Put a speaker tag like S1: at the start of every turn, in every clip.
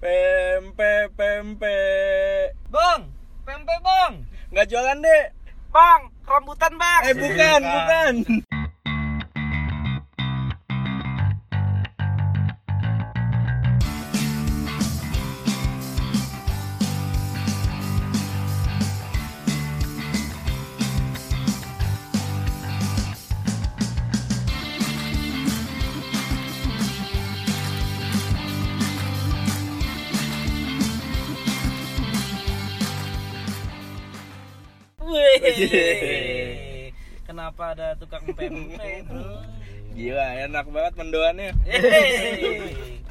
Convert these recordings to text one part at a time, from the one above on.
S1: Pempe, pempe.
S2: Bang, pempe bang.
S1: Nggak jualan deh.
S2: Bang, rambutan bang.
S1: Eh bukan, bukan.
S2: Kenapa ada tukang pempe, bro?
S1: Gila, enak banget mendoannya.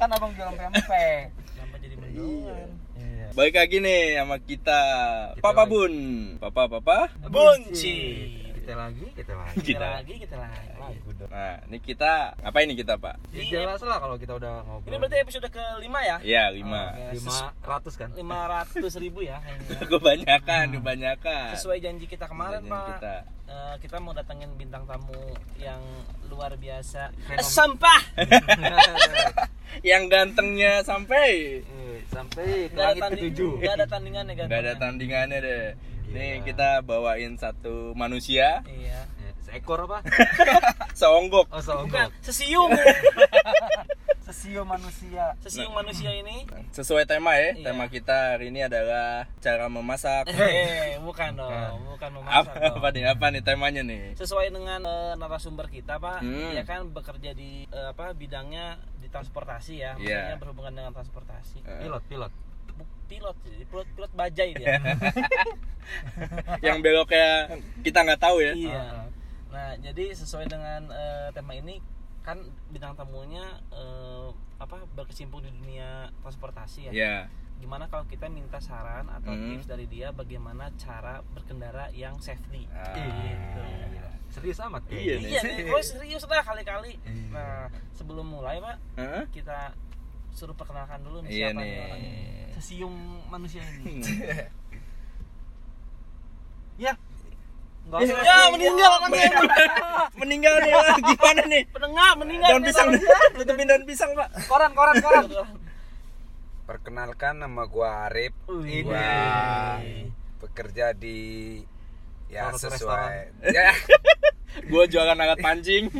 S3: Kan abang jualan pempe.
S2: Kenapa jadi mendoan?
S3: Iya.
S1: Baik lagi nih sama kita,
S3: Kita
S1: Papa
S3: lagi.
S1: Bun. Papa, Papa.
S2: Bunci.
S3: Kita lagi, kita lagi.
S2: Kita
S1: Kita.
S2: lagi, kita lagi.
S1: Nah, ini kita ngapain nih kita, Pak?
S3: Ya, jelas lah kalau kita udah ngobrol.
S2: Ini berarti episode kelima ya?
S1: Iya, lima.
S3: Lima ratus kan?
S2: Lima ratus ribu ya. kayaknya.
S1: Kebanyakan, kebanyakan.
S2: Sesuai janji kita kemarin,
S1: Janji
S2: Pak.
S1: kita.
S2: Eh, kita mau datengin bintang tamu yang luar biasa.
S3: Fenom-
S2: Sampah.
S1: Yang gantengnya sampai
S3: Eh, Sampai ke
S2: Gak ada,
S3: langit
S2: tanding,
S3: ketujuh.
S2: gak ada tandingannya kan?
S1: nggak ada tandingannya deh. Nih
S3: Gila.
S1: kita bawain satu manusia
S2: Iya.
S3: Eh, Seekor apa?
S1: seonggok.
S3: Oh,
S2: Bukan,
S3: seonggok.
S2: sesiung.
S3: Sesio manusia.
S2: Sesiung manusia ini.
S1: Sesuai tema ya.
S2: Iya.
S1: Tema kita hari ini adalah cara memasak.
S2: Eh, bukan dong, bukan memasak
S1: apa,
S2: dong.
S1: apa nih? Apa nih temanya nih?
S2: Sesuai dengan eh, narasumber kita, Pak,
S1: Hmm.
S2: ya kan bekerja di eh, apa bidangnya di transportasi ya,
S1: Iya.
S2: maksudnya berhubungan dengan transportasi.
S1: Eh.
S3: Pilot, pilot.
S2: Pilot, jadi pilot pilot bajai dia.
S1: Yang beloknya kita nggak tahu ya.
S2: iya.
S3: Ah.
S2: Nah, jadi sesuai dengan eh, tema ini kan bintang tamunya eh, apa berkecimpung di dunia transportasi ya.
S1: Iya.
S2: Gimana kalau kita minta saran atau
S1: Hmm.
S2: tips dari dia bagaimana cara berkendara yang safety?
S1: Ah.
S2: Gitu.
S3: Gila. Serius amat. ya?
S1: Iya.
S2: Iya, nih, oh serius lah kali-kali.
S3: Iya.
S2: Nah, sebelum mulai, Pak,
S1: Hah?
S2: kita suruh perkenalkan dulu nih
S1: Iya
S2: siapa nih
S1: nih.
S2: orangnya. Sesium manusia ini.
S3: Ya. Enggak usah.
S2: ya, meninggal orangnya.
S1: Meninggal nih. Gimana nih?
S2: Pendengar meninggal.
S1: Daun pisang.
S2: Pak.
S1: Tutupin daun pisang, Pak.
S3: Koran, koran, koran.
S4: Perkenalkan nama gua Arif.
S2: Wih.
S4: Gua bekerja di ya
S3: Salah satu
S4: sesuai ya
S1: Gua jualan alat pancing.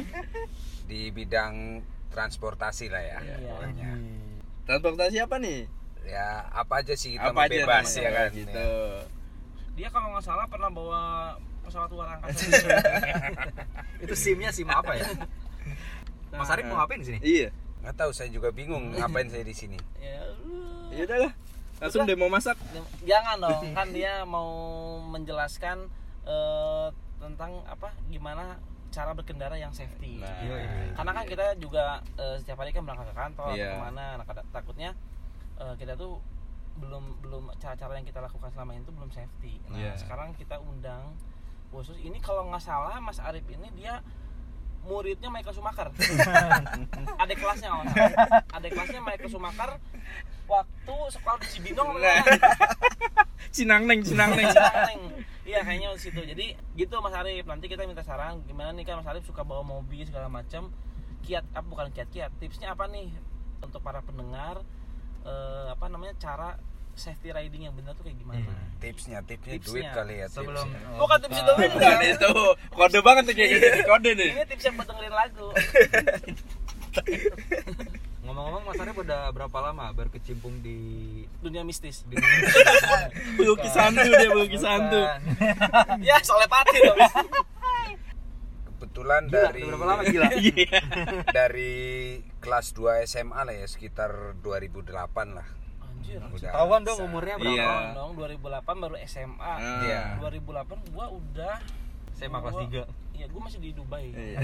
S4: di bidang transportasi lah ya
S2: Iya.
S1: Transportasi apa nih?
S4: Ya apa aja sih kita
S1: apa aja
S4: bebas
S1: namanya?
S4: ya kan.
S1: Gitu.
S2: Dia kalau nggak salah pernah bawa pesawat luar angkasa.
S3: Itu SIM-nya SIM apa ya? Mas Arif mau ngapain di sini?
S1: Iya.
S4: Nggak tahu saya juga bingung ngapain saya di sini.
S2: ya, uh.
S1: Ya udahlah. Langsung demo masak.
S2: jangan dong, kan dia mau menjelaskan eh, tentang apa gimana cara berkendara yang safety.
S1: Nah,
S3: Iya, iya.
S2: karena kan kita juga eh, setiap hari kan berangkat ke kantor atau ke mana nah, takutnya eh, kita tuh belum belum cara-cara yang kita lakukan selama ini tuh belum safety nah
S1: Iya.
S2: sekarang kita undang khusus ini kalau nggak salah Mas Arif ini dia muridnya Michael Schumacher adik kelasnya salah. adik kelasnya Michael Schumacher waktu sekolah di Cibinong apa
S1: Nah. Cinang neng, cinang neng.
S2: Iya kayaknya di situ. Jadi gitu Mas Arif. Nanti kita minta saran gimana nih kan Mas Arif suka bawa mobil segala macam. Kiat apa bukan kiat-kiat. Tipsnya apa nih untuk para pendengar eh, apa namanya cara safety riding yang benar tuh kayak gimana?
S3: Hmm.
S4: Tipsnya, tipsnya,
S2: Tipsnya.
S4: duit kali ya
S3: Sebelum
S4: tipsnya.
S2: Bukan tips itu
S1: Bukan
S2: enggak.
S1: itu. Kode banget tuh kayak gitu. Kode nih.
S2: Ini tips yang buat dengerin lagu.
S3: ngomong-ngomong Mas Arif udah berapa lama berkecimpung di
S2: Dunia mistis.
S3: di
S1: Bukis santu dia, bukis santu.
S2: ya soalnya pati dong.
S4: Kebetulan
S3: Gila,
S4: dari
S3: berapa lama gila?
S1: Iya.
S4: dari kelas 2 SMA lah ya sekitar 2008 lah.
S2: Anjir.
S4: Udah
S3: Tahuan dong umurnya berapa?
S1: Iya.
S2: Tahun dong 2008 baru SMA.
S4: Iya.
S2: 2008 gua udah
S3: SMA kelas
S2: gua-
S3: 3.
S2: Iya, gua masih di Dubai.
S1: Iya.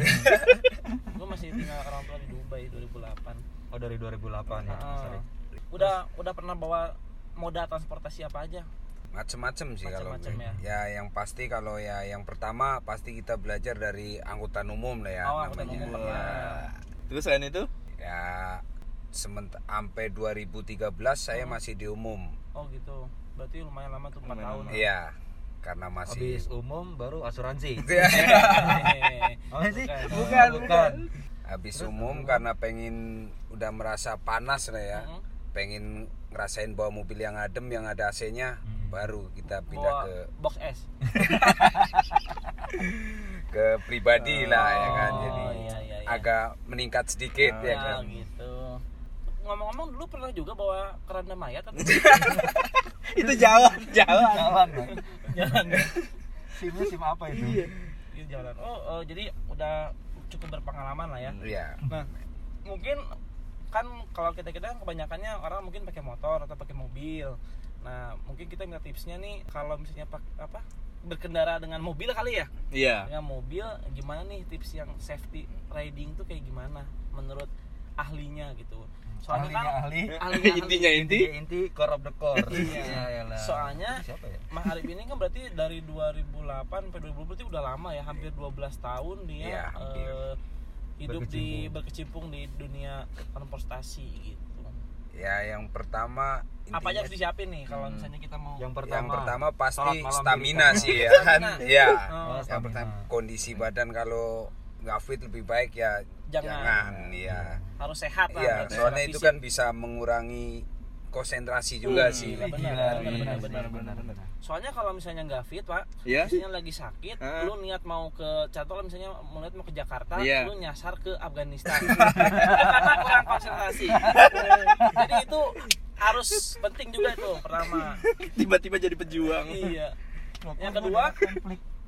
S2: Gua masih tinggal orang tua di Dubai 2008.
S3: Oh dari 2008 ya Mas
S2: Ah.
S3: Arif.
S2: udah udah pernah bawa moda transportasi apa aja
S4: macem-macem sih kalau
S2: Macem-macem
S4: gue.
S2: ya.
S4: ya yang pasti kalau ya yang pertama pasti kita belajar dari angkutan umum lah ya
S2: Oh, angkutan
S4: namanya
S2: umum
S4: ya,
S2: pernah.
S1: Terus selain itu?
S4: ya sampai 2013 saya
S2: Hmm.
S4: masih di umum
S2: oh gitu berarti lumayan lama tuh 4
S1: Lumayan
S2: tahun
S4: iya karena masih
S3: Habis umum baru asuransi.
S2: Hehehe.
S3: Apa sih?
S2: Bukan,
S3: bukan.
S4: habis umum karena pengen udah merasa panas lah ya
S2: Mm-mm.
S4: pengen ngerasain bawa mobil yang adem yang ada AC-nya
S3: Hmm.
S4: baru kita pindah
S2: bawa
S4: ke
S2: box S
S4: ke pribadi lah ya kan
S2: Oh,
S4: jadi
S2: iya, iya, iya.
S4: agak meningkat sedikit ya
S2: ya
S4: kan
S2: gitu ngomong-ngomong dulu pernah juga bawa keranda mayat atau
S1: itu jalan jalan
S3: Jalan, Bang.
S2: jalan
S3: SIM-nya SIM apa itu?
S2: Iya, jalan oh, eh, jadi udah cukup berpengalaman lah ya
S4: Iya.
S2: Nah, mungkin kan kalau kita kita kebanyakannya orang mungkin pakai motor atau pakai mobil. Nah, mungkin kita minta tipsnya nih kalau misalnya pak apa berkendara dengan mobil kali ya.
S1: iya
S2: Dengan mobil gimana nih tips yang safety riding tuh kayak gimana menurut ahlinya gitu. Soalnya
S3: Ahlinya
S2: kan
S3: ahli.
S2: ahlinya
S1: intinya inti
S3: Inti inti core of the core.
S2: Iya.
S3: Ya, elah.
S2: Soalnya
S3: siapa ya?
S2: Mas Arif ini kan berarti dari 2008 sampai 2020 berarti udah lama ya, hampir 12 tahun dia
S4: Iya, hampir.
S2: eh, hidup di
S3: Berkecimpung.
S2: berkecimpung di dunia transportasi gitu.
S4: Ya yang pertama
S2: Apa aja
S4: intinya
S2: harus disiapin nih kalau misalnya kita mau
S3: Yang pertama.
S4: yang pertama pasti stamina
S3: diri.
S4: sih ya kan. Ya.
S2: Oh,
S4: Yang
S3: stamina.
S4: pertama kondisi badan kalau nggak fit lebih baik ya
S2: Jangan.
S4: jangan, ya.
S2: harus sehat lah.
S4: Iya,
S2: berarti
S4: soalnya itu
S2: fisik.
S4: kan bisa mengurangi konsentrasi juga
S2: Hmm,
S4: sih.
S2: iya, benar, benar,
S3: iya,
S2: benar,
S3: benar,
S2: benar,
S3: benar.
S2: Soalnya kalau misalnya nggak fit pak,
S1: Iya.
S2: misalnya lagi sakit,
S1: Ah.
S2: lu niat mau ke contoh misalnya mau niat mau ke Jakarta,
S1: Iya.
S2: lu nyasar ke Afghanistan karena kurang konsentrasi. Jadi itu harus penting juga itu pertama.
S1: tiba-tiba jadi pejuang
S2: Iya. Yang kedua,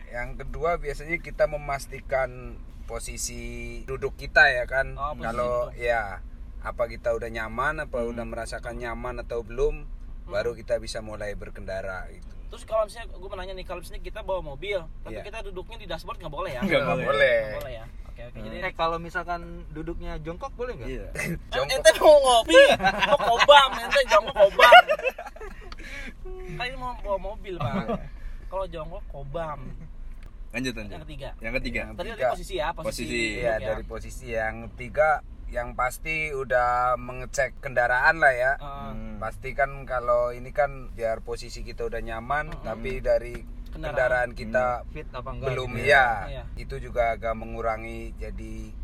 S4: Yang kedua biasanya kita memastikan posisi duduk kita ya kan.
S2: Oh,
S4: Kalau
S2: duduk.
S4: ya apa kita udah nyaman apa udah merasakan nyaman atau belum baru kita bisa mulai berkendara gitu.
S2: terus kalau misalnya gue menanya nih kalau misalnya kita bawa mobil, tapi
S4: Iya.
S2: kita duduknya di dashboard nggak boleh ya?
S1: Nggak boleh.
S4: boleh.
S2: Nggak boleh ya. Oke oke. Jadi
S3: Eh kalau misalkan duduknya jongkok boleh nggak?
S1: iya
S2: Eh,
S4: Jongkok.
S2: ente mau ngopi, mau kobam, ente jongkok kobam. Kan ini mau bawa mobil pak. Kalau jongkok kobam.
S1: Lanjut lanjut
S2: Yang ketiga.
S1: yang ketiga
S4: Yang
S2: Tadi dari posisi ya, posisi.
S1: Posisi.
S4: Iya
S2: ya.
S4: dari posisi yang tiga yang pasti udah mengecek kendaraan lah ya.
S1: Hmm.
S4: Pasti kan kalau ini kan biar posisi kita udah nyaman tapi dari
S2: Kendaraan.
S4: kendaraan, kita
S3: Fit apa enggak?
S4: belum
S3: gitu
S4: ya.
S2: Iya.
S4: Itu juga agak mengurangi jadi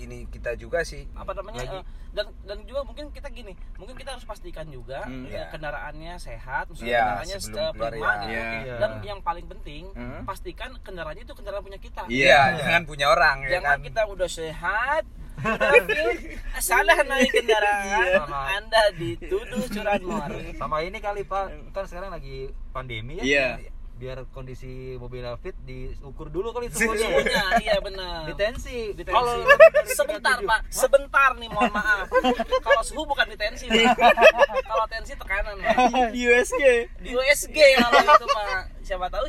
S4: ini kita juga sih.
S2: apa namanya
S3: Lagi.
S2: eh, dan dan juga mungkin kita gini mungkin kita harus pastikan juga
S1: Hmm,
S2: eh,
S4: iya.
S2: kendaraannya sehat maksudnya
S4: Iya,
S2: kendaraannya prima
S4: ya.
S2: gitu
S1: Iya.
S2: dan yang paling penting
S1: Hmm.
S2: pastikan kendaraannya itu kendaraan punya kita
S1: Iya.
S4: Iya, jangan punya orang ya
S2: jangan
S4: kan.
S2: kita udah sehat salah naik kendaraan anda dituduh curanmor
S3: Sama ini kali Pak, kan sekarang lagi pandemi ya.
S1: Iya.
S3: Biar kondisi mobil fit diukur dulu kali
S2: suhunya
S3: suhunya.
S2: iya benar
S3: Ditensi.
S2: Ditensi.
S3: Kalau
S2: sebentar
S3: 37.
S2: pak sebentar nih mohon maaf kalau suhu bukan di tensi pak kalau tensi tekanan pak
S1: di USG
S2: di USG kalau itu pak siapa tahu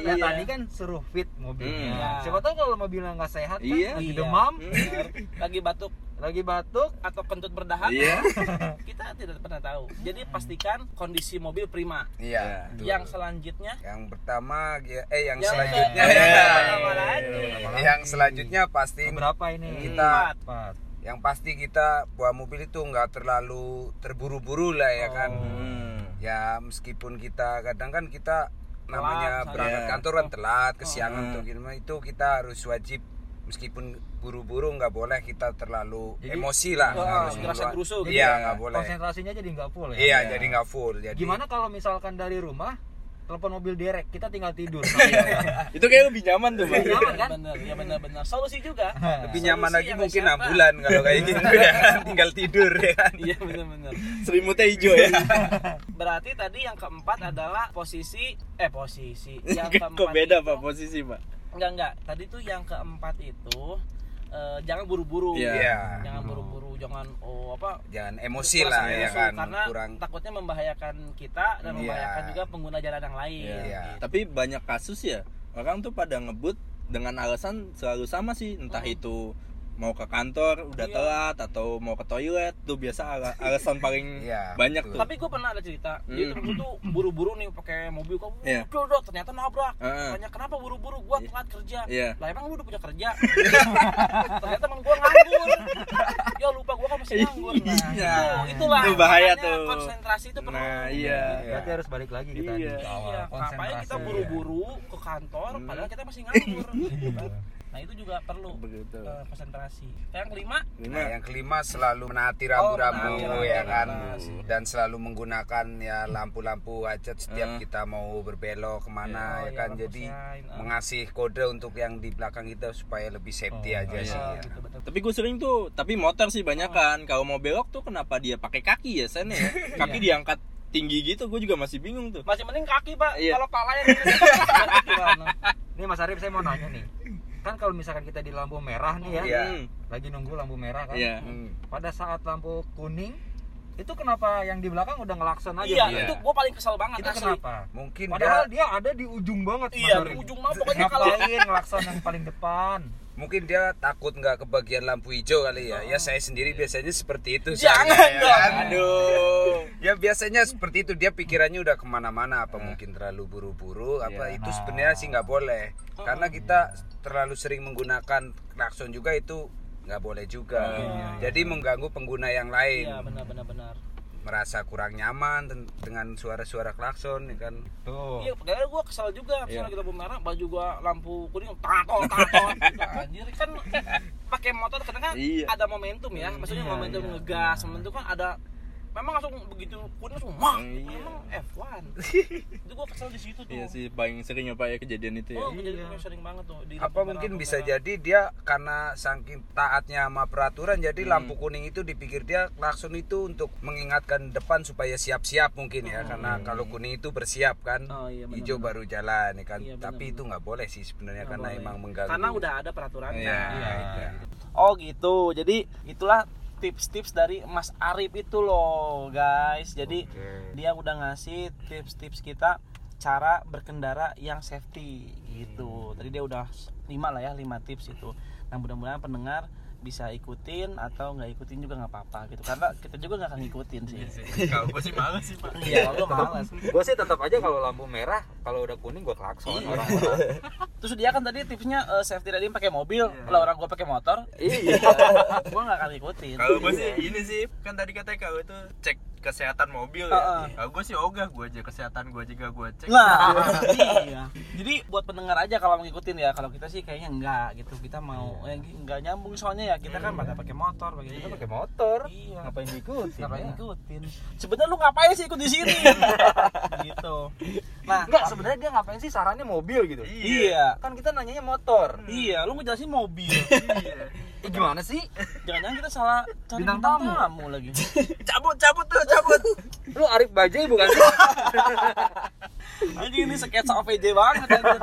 S3: Ya,
S1: Iya.
S3: tadi kan suruh fit mobilnya.
S2: Hmm. Iya.
S3: Siapa tahu kalau mobilnya nggak sehat kan,
S1: Iya.
S3: lagi
S2: Iya.
S3: demam,
S2: Benar. lagi batuk
S3: lagi batuk,
S2: atau kentut berdahak
S1: iya
S2: kita tidak pernah tahu jadi pastikan kondisi mobil prima
S4: Iya. betul.
S2: yang selanjutnya
S4: yang pertama ya- eh yang,
S2: Yang
S4: selanjutnya ya.
S2: lagi?
S4: yang selanjutnya pasti
S3: berapa ini?
S4: Kita-
S3: Empat.
S4: yang pasti kita bawa mobil itu nggak terlalu terburu-buru lah ya kan
S1: Hmm.
S4: ya meskipun kita kadang kan kita namanya
S2: misalnya.
S4: berangkat
S1: Iya.
S4: kantor kan telat kesiangan
S1: Hmm.
S4: atau gimana itu kita harus wajib meskipun buru-buru nggak boleh kita terlalu
S3: Jadi-
S4: emosi lah
S2: Oh,
S4: harus
S2: ngerasa
S4: membuat-
S2: gerusu gitu
S4: iya
S1: ya.
S4: nggak boleh
S3: Konsentrasinya jadi nggak full ya.
S4: iya jadi nggak full jadi
S3: Gimana kalau misalkan dari rumah telepon mobil direct, kita tinggal tidur.
S1: itu kayak lebih nyaman tuh bang
S3: Nyaman kan?
S2: benar ya benar-benar. Solusi juga.
S4: Lebih nyaman lagi mungkin
S2: siapa?
S4: ambulan kalau kayak gitu ya. Tinggal tidur ya kan.
S2: Iya benar-benar.
S1: Selimutnya hijau ya.
S2: Berarti tadi yang keempat adalah posisi eh posisi. Yang keempat
S1: kok beda
S2: itu-
S1: pak posisi pak?
S2: Enggak enggak. Tadi tuh yang keempat itu eh, jangan buru-buru
S1: Iya.
S4: Iya.
S2: jangan buru-buru jangan oh apa
S4: jangan emosi lah ya
S2: emosi,
S4: kan
S2: karena
S4: kurang
S2: takutnya membahayakan kita dan
S4: Iya.
S2: membahayakan juga pengguna jalan yang lain
S1: Iya.
S4: Iya.
S1: tapi banyak kasus ya orang tuh pada ngebut dengan alasan selalu sama sih entah
S2: Hmm.
S1: itu mau ke kantor udah
S2: Iya.
S1: telat atau mau ke toilet tuh biasa ala- alasan paling
S4: Iya,
S1: banyak
S4: betul.
S1: tuh
S2: tapi gue pernah ada cerita dia
S1: Hmm.
S2: tuh tuh buru-buru nih pakai mobil kok
S1: Iya.
S2: udah ternyata nabrak tanya kenapa buru-buru gua
S1: Iya.
S2: telat kerja
S1: Iya.
S2: lah emang lu udah punya kerja ternyata emang gua nganggur ya lupa gua kan masih nganggur nah
S1: Iya.
S2: itu itulah
S1: Itu bahaya tuh.
S2: konsentrasi itu perlu
S1: Nah, iya.
S3: Berarti harus balik lagi kita
S1: Iya.
S3: di awal.
S2: Iya, ngapain kita buru-buru ke kantor
S1: Hmm.
S2: padahal kita masih nganggur. nah itu juga perlu
S1: Begitu.
S2: eh, konsentrasi yang kelima
S1: Lima.
S4: Nah, yang kelima selalu menaati
S2: Oh,
S4: rambu-rambu
S2: menaati
S4: ya
S2: rambu,
S4: kan
S2: menaati.
S4: dan selalu menggunakan ya lampu-lampu
S1: Eh.
S4: setiap kita mau berbelok ke mana
S2: Oh,
S4: ya
S2: iya,
S4: kan
S2: lampu
S4: jadi
S2: eh.
S4: mengasih kode untuk yang di belakang kita supaya lebih safety
S3: Oh,
S4: aja
S1: iya.
S4: sih
S2: Oh,
S4: ya.
S2: gitu, betul.
S1: Tapi gue sering tuh, tapi motor sih banyak kan. Kalau mau belok tuh kenapa dia pakai kaki ya, Sen ya? Kaki diangkat tinggi gitu, gue juga masih bingung tuh.
S2: masih mending kaki pak
S1: Iya.
S2: kalau pala yang gimana
S3: Ini Mas Arif saya mau nanya nih. Kan kalau misalkan kita di lampu merah nih ya,
S4: Iya.
S1: Hmm.
S3: lagi nunggu lampu merah kan.
S1: Iya.
S4: Hmm.
S3: Pada saat lampu kuning itu kenapa yang di belakang udah ngelakson aja?
S2: iya
S3: Mas?
S2: itu gue paling kesel banget
S3: Itu
S2: asli.
S3: kenapa?
S4: Mungkin
S3: Padahal
S4: dia
S3: dia ada di ujung banget
S2: iya di ujung mah pokoknya kalau
S3: Ngapain ngelakson yang paling depan?
S4: Mungkin dia takut nggak kebagian lampu hijau kali ya. Ya saya sendiri biasanya seperti itu.
S2: Jangan
S4: soalnya, ya
S2: dong.
S4: kan.
S1: Aduh.
S4: Ya biasanya seperti itu dia pikirannya udah ke mana-mana apa mungkin terlalu buru-buru apa
S1: Iya.
S4: itu
S3: Nah.
S4: sebenarnya sih nggak boleh karena kita terlalu sering menggunakan klakson juga itu nggak boleh juga. Jadi mengganggu pengguna yang lain
S2: iya benar benar benar
S4: merasa kurang nyaman dengan suara-suara klakson ya kan.
S3: Tuh.
S2: Iya, padahal gue kesel juga
S1: Iya.
S2: misalnya kita lampu merah, baju gua lampu kuning tato tato. Anjir kan pakai motor kadang kan
S1: Iya.
S2: ada momentum ya. Maksudnya
S3: Iya,
S2: momentum
S3: iya,
S2: ngegas, momentum kan ada memang langsung begitu kuning langsung wah,
S1: Iya.
S2: memang F1. itu gua kesel di situ tuh.
S1: Iya sih paling sering apa ya kejadian itu ya.
S2: Oh, kejadian sering banget tuh di
S4: Apa mungkin bisa
S2: merah.
S4: jadi dia karena saking taatnya sama peraturan jadi
S2: Hmm.
S4: lampu kuning itu dipikir dia klakson itu untuk mengingatkan depan supaya siap-siap mungkin ya karena kalau kuning itu bersiap kan
S2: Hmm. Oh, iya,
S4: hijau baru jalan ya kan
S2: Iya,
S4: tapi itu nggak boleh sih sebenarnya karena
S2: boleh.
S4: emang mengganggu
S2: Karena udah ada peraturannya.
S4: Iya,
S2: Iya.
S4: iya.
S2: Oh gitu. Jadi itulah tips-tips dari Mas Arif itu loh, guys. Jadi
S3: Oke.
S2: dia udah ngasih tips-tips kita cara berkendara yang safety gitu. Tadi dia udah 5 lah ya, 5 tips itu. Nah, mudah-mudahan pendengar bisa ikutin atau nggak ikutin juga nggak apa-apa gitu karena kita juga nggak akan ngikutin sih
S1: Kalau gue sih males sih, Pak.
S2: iya gue malas
S3: Gue sih tetap aja kalau lampu merah, kalau udah kuning gue klakson
S2: Iya.
S3: orang-orang.
S2: terus dia kan tadi tipsnya eh, safety riding pakai mobil kalau orang gue pakai motor
S3: Iya.
S2: gue nggak akan ikutin
S1: Kalau gue sih ini sih kan tadi katanya kalau itu cek kesehatan mobil ya. Kalau gue sih ogah gue aja kesehatan gue juga gue cek.
S2: Nah, iya. Jadi buat pendengar aja kalau mau ngikutin ya. Kalau kita sih kayaknya enggak gitu. Kita mau eh, enggak nyambung soalnya ya. Kita kan pada pakai motor, pakai
S3: Kita pakai motor.
S2: Iya.
S3: Ngapain diikutin?
S2: Ngapain
S3: ya?
S2: ngikutin? Sebenarnya lu ngapain sih ikut di sini? gitu. Nah,
S3: Enggak, sebenarnya dia ngapain sih sarannya mobil gitu?
S2: iya.
S3: Kan kita nanyanya motor.
S2: Iya, lu ngejelasin mobil.
S1: Iya.
S3: Eh, gimana sih?
S2: Jangan-jangan kita salah cari
S3: Bintang
S2: bintang,
S3: tamu.
S2: tamu. lagi.
S1: Cabut, cabut tuh, cabut.
S3: Lu Arif Bajai bukan sih?
S2: Anjing ini sketsa OVJ banget anjir.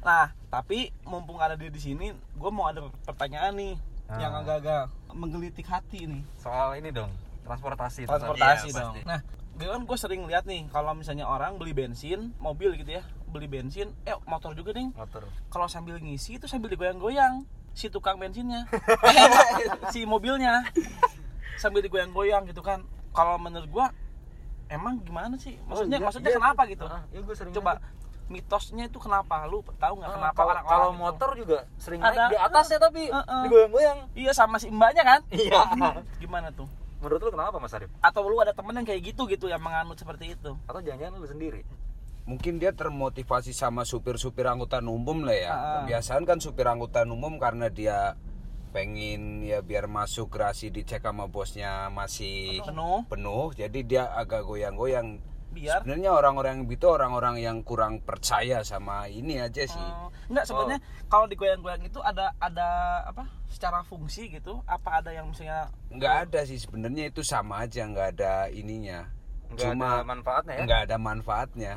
S2: Nah, tapi mumpung ada dia di sini, gue mau ada pertanyaan nih
S3: Ah.
S2: yang agak-agak menggelitik hati nih.
S3: Soal ini dong, transportasi.
S2: Transportasi
S1: Iya,
S2: dong.
S1: pasti.
S2: Nah, gue kan gue sering lihat nih kalau misalnya orang beli bensin, mobil gitu ya, beli bensin, eh motor juga nih.
S3: Motor.
S2: Kalau sambil ngisi itu sambil digoyang-goyang si tukang bensinnya, si mobilnya sambil digoyang-goyang gitu kan. Kalau menurut gua emang gimana sih? Maksudnya
S3: iya,
S2: maksudnya
S3: iya.
S2: kenapa gitu?
S3: Ah, iya gue sering
S2: Coba mitosnya itu kenapa? Lu tahu nggak
S3: Ah,
S2: kenapa
S3: kalau
S2: orang-orang
S3: kalau
S2: itu-
S3: motor juga sering
S2: Ada.
S3: naik di atasnya tapi
S2: Heeh.
S3: digoyang-goyang.
S2: Iya sama si mbaknya kan?
S3: Iya.
S2: Gimana tuh?
S3: Menurut lu kenapa Mas Arif?
S2: Atau lu ada temen yang kayak gitu gitu yang menganut seperti itu?
S3: Atau jangan-jangan lu sendiri?
S4: Mungkin dia termotivasi sama supir-supir angkutan umum lah ya.
S2: Ah.
S4: Kebiasaan kan supir angkutan umum karena dia pengen ya biar masuk gerasi dicek sama bosnya masih
S2: Penuh.
S4: penuh, jadi dia agak goyang-goyang.
S2: Biar
S4: Sebenarnya orang-orang yang itu orang-orang yang kurang percaya sama ini aja sih.
S2: Oh, enggak sebenarnya kalau digoyang-goyang itu ada ada apa? Secara fungsi gitu? Apa ada yang misalnya
S4: Nggak ada sih sebenarnya itu sama aja nggak ada ininya.
S3: Nggak
S4: Cuma
S3: ada manfaatnya ya?
S2: Iya.
S4: nggak ada manfaatnya.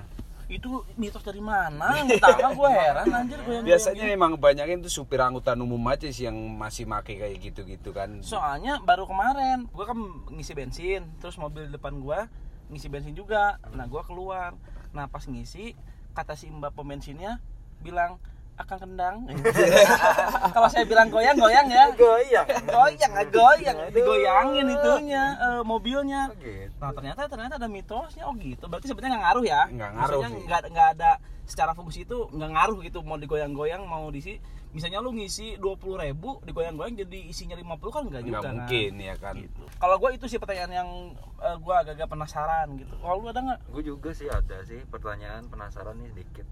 S2: Itu mitos dari mana? Pertama gue heran anjir goyang
S4: Biasanya emang kebanyakan itu supir angkutan umum aja sih yang masih make kayak gitu-gitu kan.
S2: Soalnya baru kemarin gue kan ngisi bensin, terus mobil depan gue ngisi bensin juga. Nah gue keluar, nah pas ngisi kata si mbak pembensinnya bilang akan kendang. Kalau saya bilang goyang goyang ya.
S3: Goyang.
S2: Goyang, nggak goyang, digoyangin itunya eh, mobilnya.
S3: Oh, gitu.
S2: Nah ternyata ternyata ada mitosnya oh gitu. Berarti sebenarnya nggak ngaruh ya?
S4: Nggak ngaruh
S2: nggak nggak ada secara fungsi itu nggak ngaruh gitu mau digoyang-goyang mau diisi. Misalnya lu ngisi 20 ribu digoyang-goyang jadi isinya 50 kan nggak juga
S4: Nggak
S2: kan?
S4: mungkin ya kan.
S2: Gitu. Kalau gue itu sih pertanyaan yang eh, gue agak-agak penasaran gitu. Kalau lu ada nggak?
S3: Gue juga sih ada sih pertanyaan penasaran nih sedikit.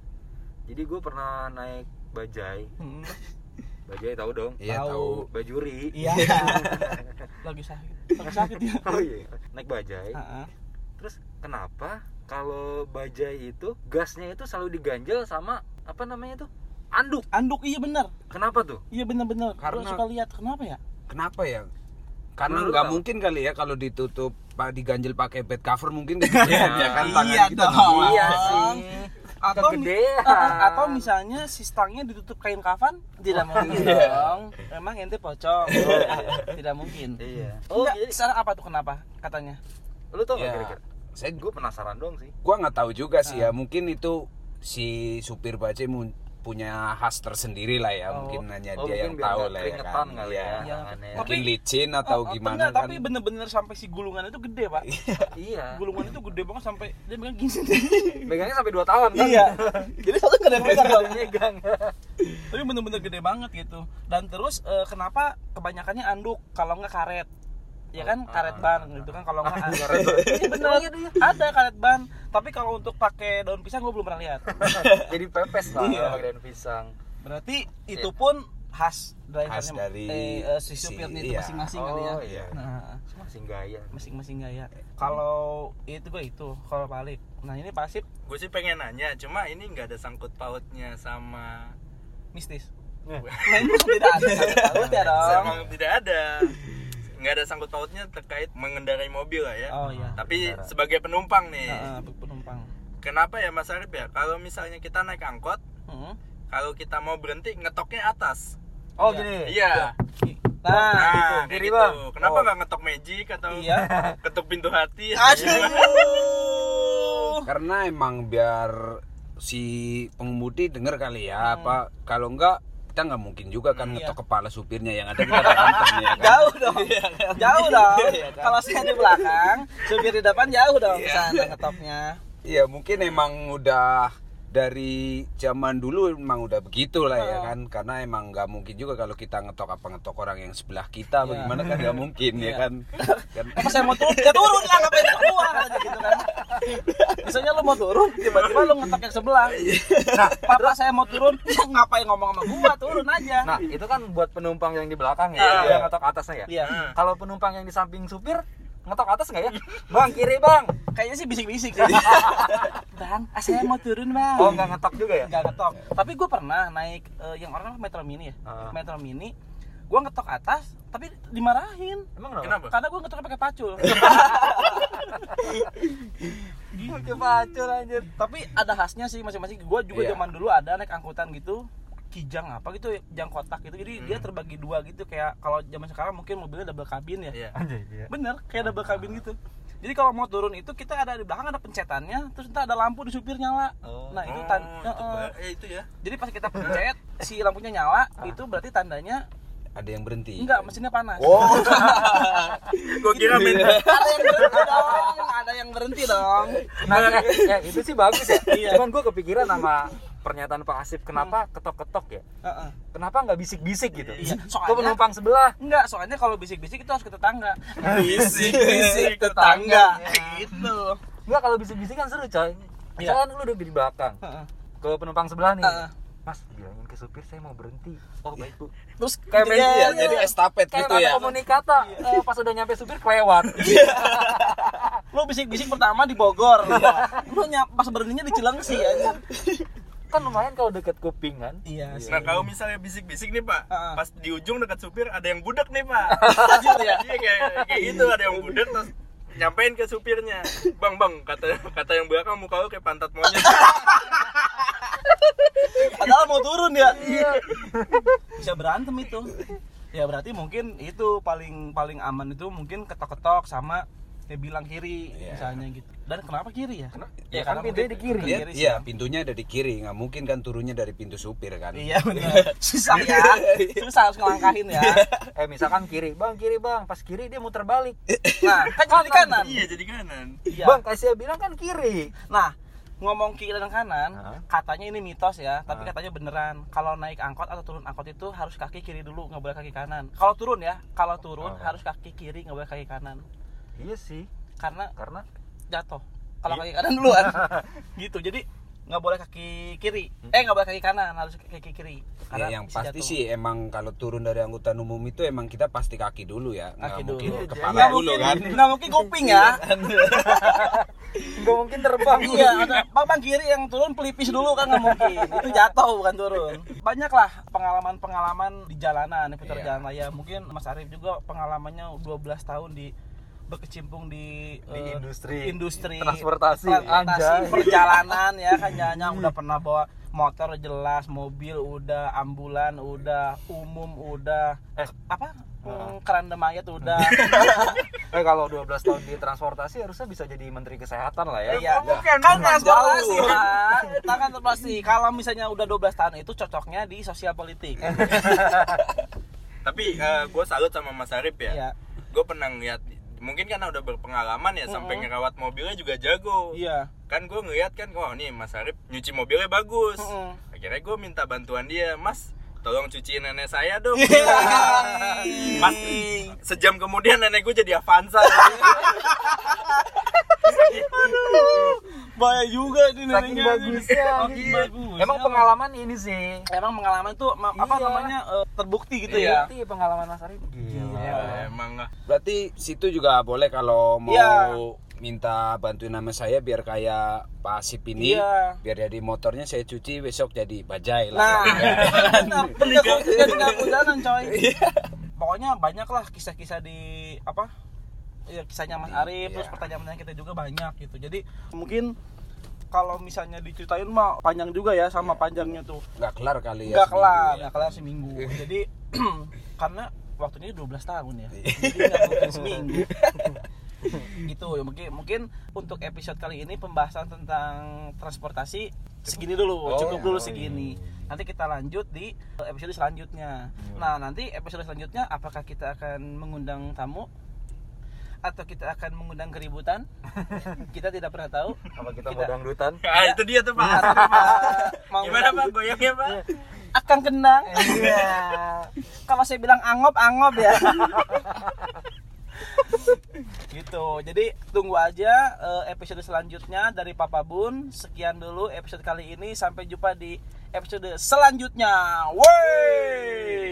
S3: Jadi gue pernah naik bajai
S2: Hmm.
S3: Bajai tahu dong.
S4: Iya
S2: Tahu.
S3: Bajuri.
S2: Iya. Lagi sakit. Lagi sakit ya.
S3: Oh iya. Naik bajai.
S2: Heeh.
S3: Terus kenapa kalau bajai itu gasnya itu selalu diganjel sama apa namanya tuh? Anduk.
S2: Anduk iya bener.
S3: Kenapa tuh?
S2: Iya bener-bener. Gua
S4: Karena-
S2: suka lihat kenapa ya?
S4: Kenapa ya? Karena nggak mungkin kali ya kalau ditutup pak diganjel pakai bed cover mungkin kegedean ya kan tangan
S2: Iya
S4: kita
S2: dong.
S3: Iya sih.
S2: Atau mi-
S3: Kegedean.
S2: Heeh, atau misalnya si stangnya ditutup kain kafan tidak mungkin dong. Emang ente pocong. tidak mungkin.
S3: Iya.
S2: Oh,
S3: Oh,
S2: Enggak,
S3: jadi
S2: sekarang apa tuh kenapa katanya?
S3: lu tau nggak
S4: Ya,
S3: kira-kira?
S4: saya
S3: Gue penasaran dong sih.
S4: gua nggak tahu juga sih ya mungkin itu si supir bajai mu- punya khas tersendiri lah ya
S2: Oh.
S4: mungkin hanya
S3: Oh,
S4: dia
S3: mungkin
S4: yang tahu lah ya kan
S3: kali
S4: Iya.
S3: ya,
S2: Iya.
S3: tangannya.
S4: mungkin
S2: Tapi-
S4: licin atau
S2: Oh, oh,
S4: gimana
S2: enggak,
S4: kan
S2: tapi bener-bener sampai si gulungan itu gede, Pak.
S3: Iya.
S2: Gulungan itu gede banget sampai dia megang gini.
S3: Megangnya sampai 2 tahun kan?
S2: iya. Jadi satu nggak ada yang. Megang. Tapi bener-bener gede banget gitu. Dan terus eh, kenapa kebanyakannya anduk kalau nggak karet? Ya kan karet ban gitu kan kalau nggak karet. Iya bener. Ada karet ban. Tapi kalau untuk pakai daun pisang gue belum pernah lihat.
S3: Jadi pepes lah
S2: Iya.
S3: pakai daun pisang.
S2: Berarti itu pun khas drivernya
S4: Khas dari
S2: eh, eh, si
S4: si-
S2: supirnya itu
S4: iya.
S2: masing-masing kali ya.
S3: Oh, iya.
S2: Nah,
S3: Masih gaya.
S2: masing-masing gaya. Kalau itu gue itu, kalau balik. Nah ini pasif
S1: gue sih pengen nanya cuma ini nggak ada sangkut pautnya sama
S2: mistis.
S3: Nah.
S2: Nah ini tidak ada sangkut pautnya dong.
S1: emang tidak ada nggak ada sangkut pautnya terkait mengendarai mobil lah ya
S2: Oh iya.
S1: tapi
S3: Kendaraan.
S1: sebagai penumpang nih
S2: Heeh, penumpang.
S1: kenapa ya Mas Arif ya kalau misalnya kita naik angkot
S2: Heeh.
S1: kalau kita mau berhenti ngetoknya atas
S3: Oh
S2: Iya.
S3: gini.
S1: iya
S2: Nah,
S1: nah
S3: gitu.
S1: kayak gitu
S3: Bang.
S1: kenapa
S3: Oh.
S1: nggak ngetok magic atau
S2: Iya.
S1: ketuk pintu hati
S2: aduh.
S4: karena emang biar si pengemudi denger kali ya apa kalau enggak kita nggak mungkin juga kan
S2: Iya.
S4: ngetok kepala supirnya yang ada kita berantem ya kan
S2: Jauh dong. Jauh dong. Kalau saya di belakang, supir di depan jauh dong sana ngetopnya.
S4: Iya mungkin emang udah dari zaman dulu emang udah begitu lah ya kan karena emang nggak mungkin juga kalau kita ngetok apa ngetok orang yang sebelah kita
S2: Iya.
S4: bagaimana kan nggak mungkin ya
S2: Iya.
S4: kan kan
S2: Apa saya mau turun? Ya turun lah ngapain keluar katanya gitu kan. Misalnya lu mau turun, tiba-tiba lu ngetok yang sebelah. Nah, papa saya mau turun, ya ngapain ngomong sama gua, turun aja.
S3: Nah, itu kan buat penumpang yang di belakang
S2: Iya.
S3: ya, yang ngetok atasnya ya.
S2: Iya.
S3: Kalau penumpang yang di samping supir ngetok atas nggak ya? Bang, kiri bang.
S2: Kayaknya sih bisik-bisik sih. Bang, ah, saya mau turun, Bang.
S3: Oh, nggak ngetok juga ya?
S2: nggak ngetok tapi gue pernah naik eh, yang orang metro mini ya
S3: Ah.
S2: metro mini gue ngetok atas tapi dimarahin
S3: Emang kenapa?
S1: kenapa
S2: karena gue ngetoknya pakai pacul
S3: Pakai pacul anjir.
S2: tapi ada khasnya sih masing-masing gue juga
S4: Iya.
S2: zaman dulu ada naik angkutan gitu kijang apa gitu jang kotak gitu. Jadi dia terbagi dua gitu kayak kalau zaman sekarang mungkin mobilnya double kabin ya.
S1: Iya.
S3: Anjir, iya.
S2: bener kayak double kabin gitu. Jadi kalau mau turun itu kita ada di belakang ada pencetannya terus ntar ada lampu di supir nyala.
S3: Oh.
S2: nah itu
S1: Oh,
S2: tan
S1: itu ba- eh, itu ya.
S2: Jadi pas kita pencet si lampunya nyala itu berarti tandanya
S4: ada yang berhenti.
S2: Enggak mesinnya panas.
S4: Oh.
S1: Gue kira main
S2: ada yang berhenti dong ada yang berhenti dong.
S3: Nah, ya, ya, itu sih bagus ya.
S2: Iya.
S3: Cuman gue kepikiran sama pernyataan Pak Asif kenapa ketok-ketok ya?
S2: Heeh.
S3: Kenapa nggak bisik-bisik gitu?
S2: Iya,
S3: Ke
S2: soalnya-
S3: penumpang sebelah.
S2: enggak soalnya kalau bisik-bisik itu harus ke tetangga
S1: Bisik-bisik
S2: tetangga gitu
S3: Enggak kalau bisik-bisik kan seru coy.
S2: Iya.
S3: Misalkan lu duduk di belakang,
S2: Heeh.
S3: ke penumpang sebelah nih.
S2: Heeh.
S3: Mas, bilangin ke supir saya mau berhenti. Oh baik bu.
S2: terus
S3: Kayak main
S2: iya,
S3: iya,
S4: jadi estafet
S3: Kayak
S4: gitu
S3: ada
S4: ya
S3: komunikata. Eh, pas udah nyampe supir kelewat.
S2: lu bisik-bisik pertama di Bogor lu nyap pas berhentinya di Cilengsi aja
S3: kan lumayan kalau deket kuping kan.
S2: iya sih
S1: Nah kalau misalnya bisik-bisik nih pak,
S2: Ah.
S1: pas di ujung dekat supir ada yang budak nih pak.
S2: Tajir ya
S1: Iya kayak kayak gitu ada yang budak terus nyampein ke supirnya, bang bang kata kata yang belakang muka lu kayak pantat monyet.
S2: padahal mau turun ya bisa berantem itu ya berarti mungkin itu paling paling aman itu mungkin ketok-ketok sama dia bilang kiri
S4: Iya.
S2: misalnya gitu dan kenapa kiri ya
S3: Ya, kan
S2: karena
S3: pintunya di kiri.
S4: Iya,
S2: kiri
S4: iya pintunya ada di kiri nggak mungkin kan turunnya dari pintu supir kan
S2: iya benar susah ya susah harus ngelangkahin ya
S3: Eh misalkan kiri, bang kiri bang, pas kiri dia muter balik.
S2: nah kan jadi kanan
S1: iya jadi kanan.
S2: Iya.
S3: Bang kasih bilang kan kiri.
S2: Nah, ngomong kiri dan kanan,
S3: Hah?
S2: katanya ini mitos ya, tapi
S3: Hah?
S2: katanya beneran. Kalau naik angkot atau turun angkot itu harus kaki kiri dulu, nggak boleh kaki kanan. Kalau turun ya, kalau turun
S3: Oh.
S2: harus kaki kiri, nggak boleh kaki kanan.
S3: Iya sih,
S2: Karena
S3: karena
S2: jatuh. Kalau kaki kanan duluan. gitu. Jadi nggak boleh kaki kiri. Eh nggak boleh kaki kanan harus kaki kiri.
S4: Ya, yang pasti
S2: jatuh.
S4: sih emang kalau turun dari anggota umum itu emang kita pasti kaki dulu ya. Nggak
S2: Kaki
S4: mungkin
S2: dulu.
S4: kepala
S2: nggak
S4: dulu
S2: mungkin
S4: kan.
S2: nggak mungkin kuping ya.
S5: Nggak mungkin terbang.
S2: Iya. Ada babang kiri yang turun pelipis dulu kan nggak mungkin. Itu jatuh bukan turun. Banyak lah pengalaman pengalaman di jalanan di putar
S4: Iya.
S2: jalan raya. Mungkin Mas Arief juga pengalamannya 12 tahun di berkecimpung di,
S5: Di
S2: eh,
S5: industri.
S2: industri
S5: Transportasi,
S2: transportasi, perjalanan ya kan jangan udah pernah bawa motor jelas mobil udah ambulan udah umum udah eh, apa Hmm, keranda mayat udah
S5: eh kalau 12 tahun di transportasi harusnya bisa jadi menteri kesehatan lah ya
S2: Iya.
S3: Bukan,
S2: Kan
S3: bukan.
S2: transportasi. Kita kan transportasi. Kalau misalnya udah 12 tahun itu cocoknya di sosial politik.
S1: Tapi gue salut sama Mas Arif ya.
S2: Iya.
S1: Gue pernah ngeliat mungkin karena udah berpengalaman ya sampai
S2: Mm-mm.
S1: ngerawat mobilnya juga jago.
S2: Iya.
S1: Kan gue ngeliat kan, wah nih Mas Arif nyuci mobilnya bagus.
S2: Mm-mm.
S1: Akhirnya gue minta bantuan dia, Mas tolong cuciin nenek saya dong.
S2: Iya.
S1: Mas sejam kemudian nenek gue jadi Avanza.
S2: Bahaya juga nih
S5: saking
S2: neneknya.
S5: bagusnya
S2: Saking
S5: iya.
S2: bagus.
S5: emang pengalaman ini sih
S2: Emang pengalaman tuh ma- apa
S5: Iya.
S2: namanya eh, terbukti gitu ya.
S5: Bukti pengalaman Mas Arif gila
S1: Ya, emang
S4: berarti situ juga boleh kalau mau
S2: Iya.
S4: minta bantuin nama saya biar kayak Pak Asip ini
S2: Iya.
S4: biar jadi motornya saya cuci besok jadi bajai
S2: Nah,
S4: lah.
S2: Bener, jadi ngaku jalan coy. Pokoknya banyak lah kisah-kisah di apa? Ya, kisahnya Mas Arif, terus
S4: Iya.
S2: pertanyaan-pertanyaan kita juga banyak gitu. Jadi mungkin kalau misalnya diceritain mah panjang juga ya sama panjangnya tuh.
S4: nggak kelar kali ya
S2: Nggak kelar,
S4: ya.
S2: nggak kelar seminggu. Jadi karena waktunya 12 tahun ya.
S4: Iya.
S2: Jadi nggak mungkin seminggu. gitu ya mungkin mungkin untuk episode kali ini pembahasan tentang transportasi segini dulu
S4: Oh,
S2: cukup
S4: iya.
S2: dulu
S4: Oh,
S2: segini nanti kita lanjut di episode selanjutnya nah nanti episode selanjutnya apakah kita akan mengundang tamu atau kita akan mengundang keributan? Kita tidak pernah tahu.
S5: Apa kita mau
S2: Kita-
S5: dangdutan
S1: Ah, itu dia tuh Pak.
S2: Pak, mau
S1: Gimana Pak? goyangnya Pak?
S2: akan kendang
S5: iya.
S2: Kalau saya bilang angop angop ya. Gitu. Jadi tunggu aja eh, episode selanjutnya dari Papa Bun. Sekian dulu episode kali ini. Sampai jumpa di episode selanjutnya. Weys